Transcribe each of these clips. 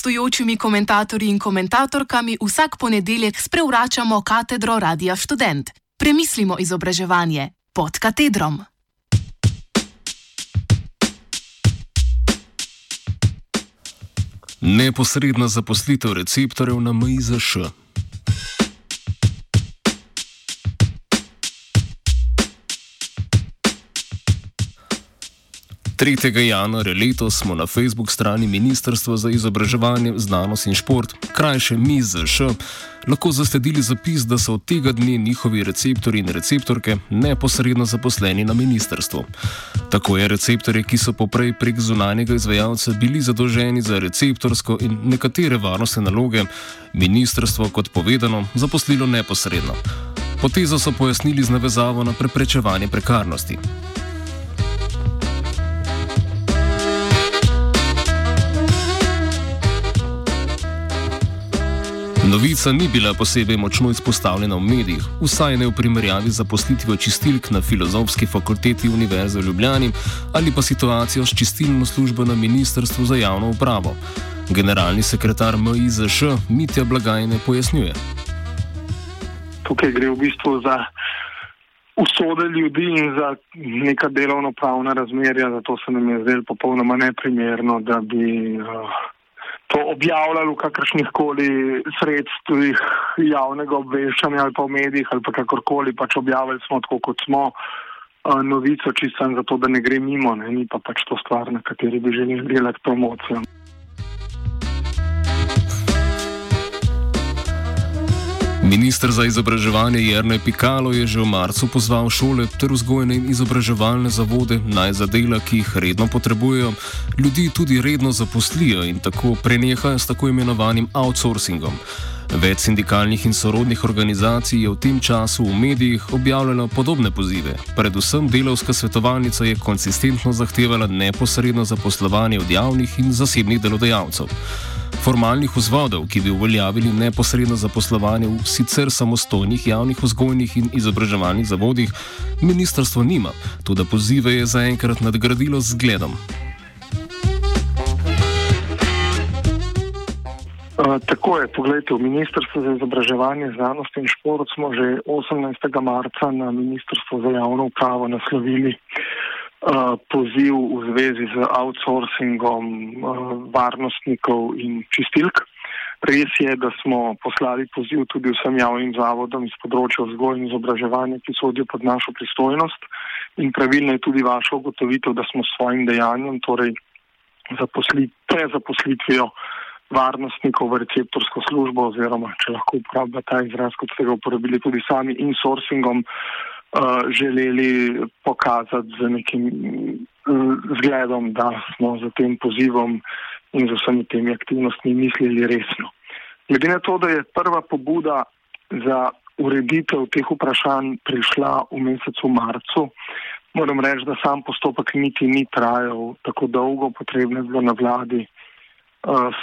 gostujočimi komentatorji in komentatorkami vsak ponedeljek sprevračamo katedro Radia Student. Premislimo izobraževanje pod katedrom. Neposredna zaposlitev receptorjev na MIZŠ. 3. januarja letos smo na Facebook strani Ministrstva za izobraževanje, znanost in šport, krajše MIZŠ, lahko zasledili zapis, da so od tega dne njihovi receptori in receptorke neposredno zaposleni na ministrstvu. Tako je receptorje, ki so poprej prek zunanjega izvajalca bili zadolženi za receptorsko in nekatere varnostne naloge, ministrstvo, kot povedano, zaposlilo neposredno. Potezo so pojasnili z navezavo na preprečevanje prekarnosti. Novica ni bila posebej močno izpostavljena v medijih, vsaj ne v primerjavi z zaposlitvijo čistilk na Filozofski fakulteti Univerze v Ljubljani ali pa situacijo s čistilno službo na Ministrstvu za javno upravo. Generalni sekretar MIZŠ Mitja Blagajne pojasnjuje. Tukaj gre v bistvu za usode ljudi in za neka delovno-pravna razmerja, zato se nam je zdelo popolnoma neprimerno, da bi. Uh, to objavljali v kakršnih koli sredstvih javnega obveščanja ali pa v medijih ali pa kakorkoli, pač objavili smo tako, kot smo uh, novico, čisto zato, da ne gre mimo, ne? ni pa pač to stvar, na kateri bi želeli delati promocijo. Ministr za izobraževanje Jrnej Pikalo je že v marcu pozval šole ter vzgojne in izobraževalne zavode naj za dela, ki jih redno potrebujejo, ljudi tudi redno zaposlijo in tako prenehajo s tako imenovanim outsourcingom. Več sindikalnih in sorodnih organizacij je v tem času v medijih objavljalo podobne pozive. Predvsem delovska svetovalnica je konsistentno zahtevala neposredno zaposlovanje od javnih in zasebnih delodajalcev. Formalnih vzvodov, ki bi uveljavili neposredno zaposlovanje v sicer samostojnih javnih vzgojnih in izobraževalnih zavodih, ministrstvo nima, tudi pozive je zaenkrat nadgradilo z zgledom. Tako je, pogledajte, v Ministrstvu za izobraževanje, znanost in šport smo že 18. marca na Ministrstvo za javno upravo naslovili poziv v zvezi z outsourcingom varnostnikov in čistilk. Res je, da smo poslali poziv tudi vsem javnim zavodom iz področja vzgoja in izobraževanja, ki sodijo pod našo pristojnost. In pravilno je tudi vaša ugotovitev, da smo s svojim dejanjem, torej prezaposlitvijo varnostnikov v receptorsko službo, oziroma če lahko uporabljate ta izraz, kot ste ga uporabili tudi sami, insourcingom, uh, uh, želeli pokazati z nekim zgledom, da smo za tem pozivom in z vsemi temi aktivnostmi mislili resno. Glede na to, da je prva pobuda za ureditev teh vprašanj prišla v mesecu marcu, moram reči, da sam postopek niti ni trajal tako dolgo, potrebno je bilo na vladi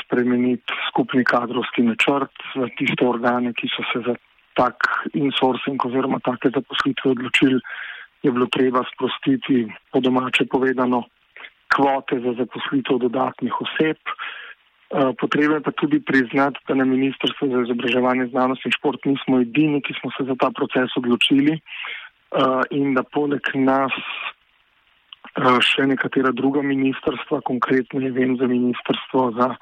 spremeniti skupni kadrovski načrt za tiste organe, ki so se za tak insourcing oziroma take zaposlitve odločili, je bilo treba sprostiti po domače povedano kvote za zaposlitev dodatnih oseb. Potrebno je pa tudi priznati, da na Ministrstvu za izobraževanje, znanost in šport nismo edini, ki smo se za ta proces odločili in da poleg nas še nekatera druga ministrstva, konkretno je vem za Ministrstvo za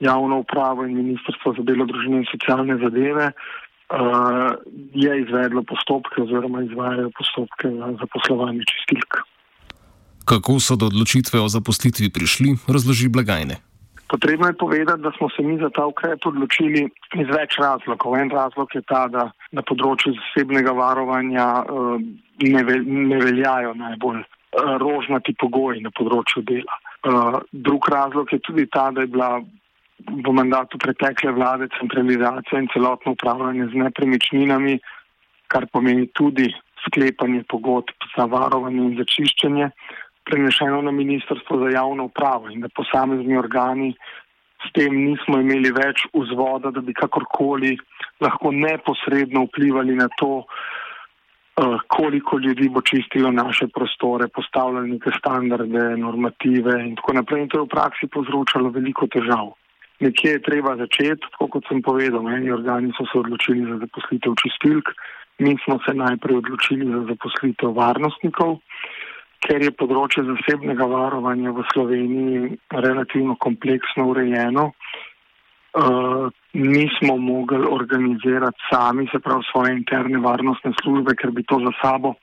javno upravo in Ministrstvo za delo, družine in socialne zadeve, uh, je izvedlo postopke oziroma izvajajo postopke za poslovanje čistilk. Kako so do odločitve o zaposlitvi prišli, razloži blagajne. Potrebno je povedati, da smo se mi za ta ukrep odločili iz več razlogov. En razlog je ta, da na področju zasebnega varovanja uh, ne, ve, ne veljajo najbolj rožnati pogoji na področju dela. Uh, drug razlog je tudi ta, da je bila v mandatu pretekle vlade centralizacija in celotno upravljanje z nepremičninami, kar pomeni tudi sklepanje pogodb za varovanje in začiščenje, prenešeno na Ministrstvo za javno upravo in da posamezni organi s tem nismo imeli več vzvoda, da bi kakorkoli lahko neposredno vplivali na to, eh, koliko ljudi bo čistilo naše prostore, postavljali neke standarde, normative in tako naprej. In to je v praksi povzročalo veliko težav. Nekje je treba začeti, tako kot sem povedal, eni organi so se odločili za zaposlitev čistilk, mi smo se najprej odločili za zaposlitev varnostnikov, ker je področje zasebnega varovanja v Sloveniji relativno kompleksno urejeno. Uh, nismo mogli organizirati sami, se pravi, svoje interne varnostne službe, ker bi to za sabo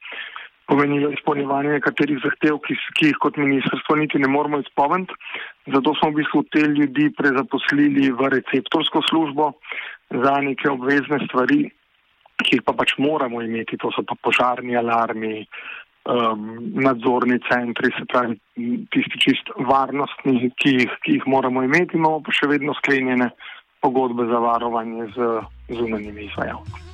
pomenilo izpolnjevanje nekaterih zahtev, ki, ki jih kot ministrstvo niti ne moramo izpolniti. Zato smo v bistvu te ljudi prezaposlili v receptorsko službo za neke obvezne stvari, ki jih pa pač moramo imeti, to so pa požarni alarmi, um, nadzorni centri, se pravi tisti čist varnostni, ki jih, ki jih moramo imeti, imamo pa še vedno sklenjene pogodbe za varovanje z zunanjimi izvajalci.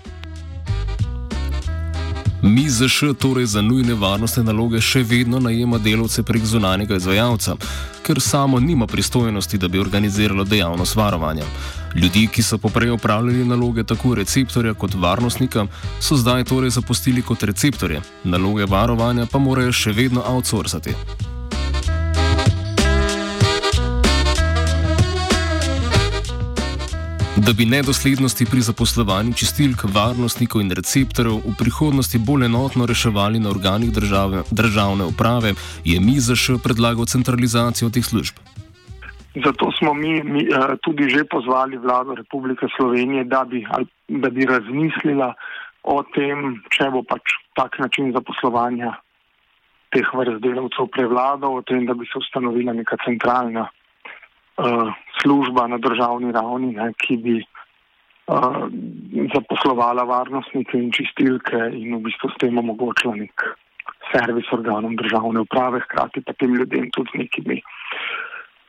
MIZŠ torej za nujne varnostne naloge še vedno najema delovce prek zunanjega izvajalca, ker samo nima pristojnosti, da bi organiziralo dejavnost varovanja. Ljudi, ki so poprej upravljali naloge tako receptorja kot varnostnika, so zdaj torej zapustili kot receptorje, naloge varovanja pa morajo še vedno outsourcati. Da bi nedoslednosti pri zaposlovanju čistilk, varnostnikov in receptorjev v prihodnosti bolj enotno reševali na organih države, državne uprave, je MIZŠ predlagal centralizacijo teh služb. Zato smo mi, mi uh, tudi že pozvali vlado Republike Slovenije, da bi, da bi razmislila o tem, če bo pač tak način zaposlovanja teh vrst delavcev prevladal, o tem, da bi se ustanovila neka centralna uh, služba na državni ravni, ne, ki bi uh, zaposlovala varnostnike in čistilke in v bistvu s tem omogočila nek servis organom državne uprave, hkrati pa tem ljudem tudi nekimi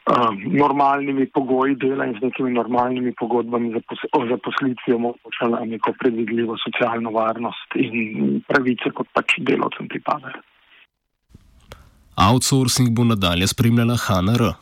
uh, normalnimi pogoji dela in z nekimi normalnimi pogodbami zapos o zaposlitvi omogočala neko predvidljivo socialno varnost in pravice, kot pač delovcem pripadajo. Outsourcing bo nadalje spremljala HNR.